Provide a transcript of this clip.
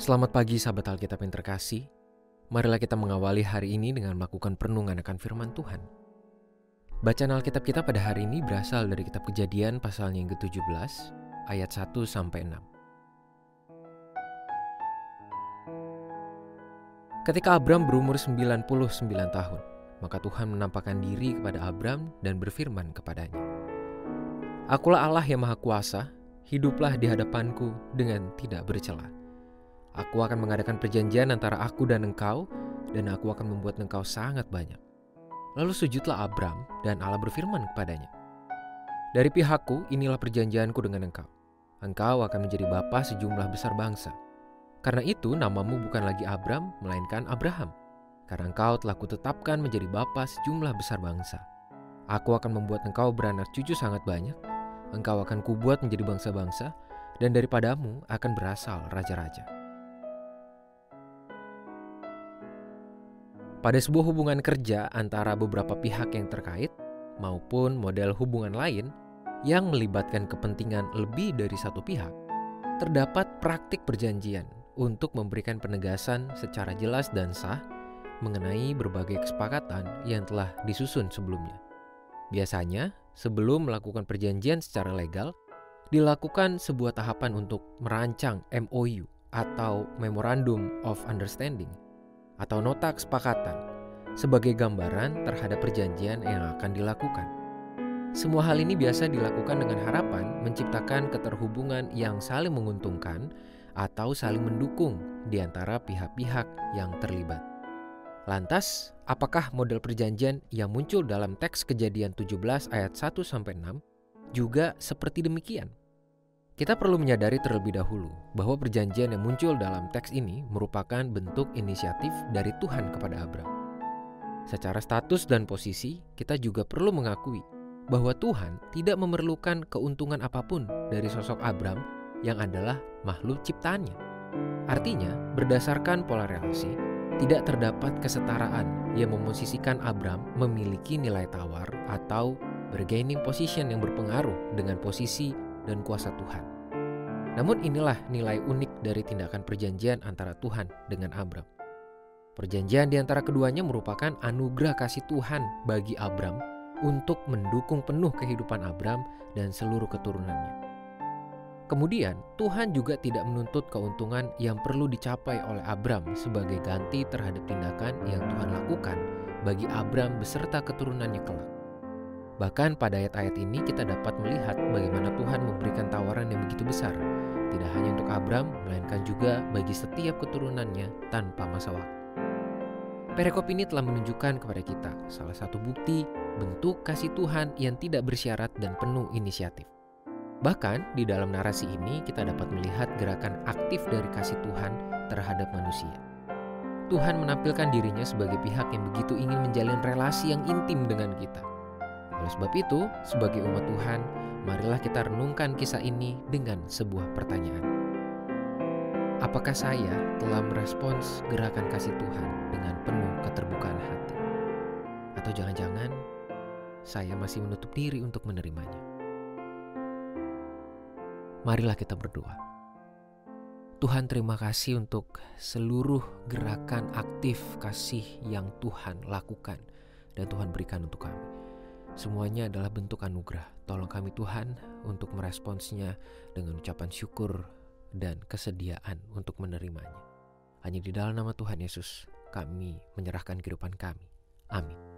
Selamat pagi sahabat Alkitab yang terkasih. Marilah kita mengawali hari ini dengan melakukan perenungan akan firman Tuhan. Bacaan Alkitab kita pada hari ini berasal dari kitab Kejadian pasalnya yang ke-17 ayat 1 sampai 6. Ketika Abram berumur 99 tahun, maka Tuhan menampakkan diri kepada Abram dan berfirman kepadanya, Akulah Allah yang Maha Kuasa, hiduplah di hadapanku dengan tidak bercela. Aku akan mengadakan perjanjian antara aku dan engkau, dan aku akan membuat engkau sangat banyak. Lalu sujudlah Abram, dan Allah berfirman kepadanya, Dari pihakku, inilah perjanjianku dengan engkau. Engkau akan menjadi bapa sejumlah besar bangsa. Karena itu namamu bukan lagi Abram, melainkan Abraham. Karena engkau telah kutetapkan menjadi bapa sejumlah besar bangsa. Aku akan membuat engkau beranak cucu sangat banyak. Engkau akan kubuat menjadi bangsa-bangsa, dan daripadamu akan berasal raja-raja. Pada sebuah hubungan kerja antara beberapa pihak yang terkait, maupun model hubungan lain yang melibatkan kepentingan lebih dari satu pihak, terdapat praktik perjanjian untuk memberikan penegasan secara jelas dan sah mengenai berbagai kesepakatan yang telah disusun sebelumnya. Biasanya, sebelum melakukan perjanjian secara legal, dilakukan sebuah tahapan untuk merancang MOU atau Memorandum of Understanding atau nota kesepakatan sebagai gambaran terhadap perjanjian yang akan dilakukan. Semua hal ini biasa dilakukan dengan harapan menciptakan keterhubungan yang saling menguntungkan atau saling mendukung di antara pihak-pihak yang terlibat. Lantas, apakah model perjanjian yang muncul dalam teks Kejadian 17 ayat 1 sampai 6 juga seperti demikian? Kita perlu menyadari terlebih dahulu bahwa perjanjian yang muncul dalam teks ini merupakan bentuk inisiatif dari Tuhan kepada Abram. Secara status dan posisi, kita juga perlu mengakui bahwa Tuhan tidak memerlukan keuntungan apa pun dari sosok Abram yang adalah makhluk ciptaannya. Artinya, berdasarkan pola relasi, tidak terdapat kesetaraan yang memosisikan Abram memiliki nilai tawar atau bargaining position yang berpengaruh dengan posisi dan kuasa Tuhan. Namun inilah nilai unik dari tindakan perjanjian antara Tuhan dengan Abram. Perjanjian di antara keduanya merupakan anugerah kasih Tuhan bagi Abram untuk mendukung penuh kehidupan Abram dan seluruh keturunannya. Kemudian, Tuhan juga tidak menuntut keuntungan yang perlu dicapai oleh Abram sebagai ganti terhadap tindakan yang Tuhan lakukan bagi Abram beserta keturunannya kelak. Bahkan pada ayat-ayat ini kita dapat melihat bagaimana Tuhan memberikan tawaran yang begitu besar, tidak hanya untuk Abram, melainkan juga bagi setiap keturunannya tanpa masa waktu. Perikop ini telah menunjukkan kepada kita salah satu bukti bentuk kasih Tuhan yang tidak bersyarat dan penuh inisiatif. Bahkan di dalam narasi ini kita dapat melihat gerakan aktif dari kasih Tuhan terhadap manusia. Tuhan menampilkan dirinya sebagai pihak yang begitu ingin menjalin relasi yang intim dengan kita. Oleh sebab itu, sebagai umat Tuhan, marilah kita renungkan kisah ini dengan sebuah pertanyaan. Apakah saya telah merespons gerakan kasih Tuhan dengan penuh keterbukaan hati? Atau jangan-jangan saya masih menutup diri untuk menerimanya? Marilah kita berdoa. Tuhan terima kasih untuk seluruh gerakan aktif kasih yang Tuhan lakukan dan Tuhan berikan untuk kami. Semuanya adalah bentuk anugerah. Tolong kami Tuhan untuk meresponsnya dengan ucapan syukur dan kesediaan untuk menerimanya. Hanya di dalam nama Tuhan Yesus kami menyerahkan kehidupan kami. Amin.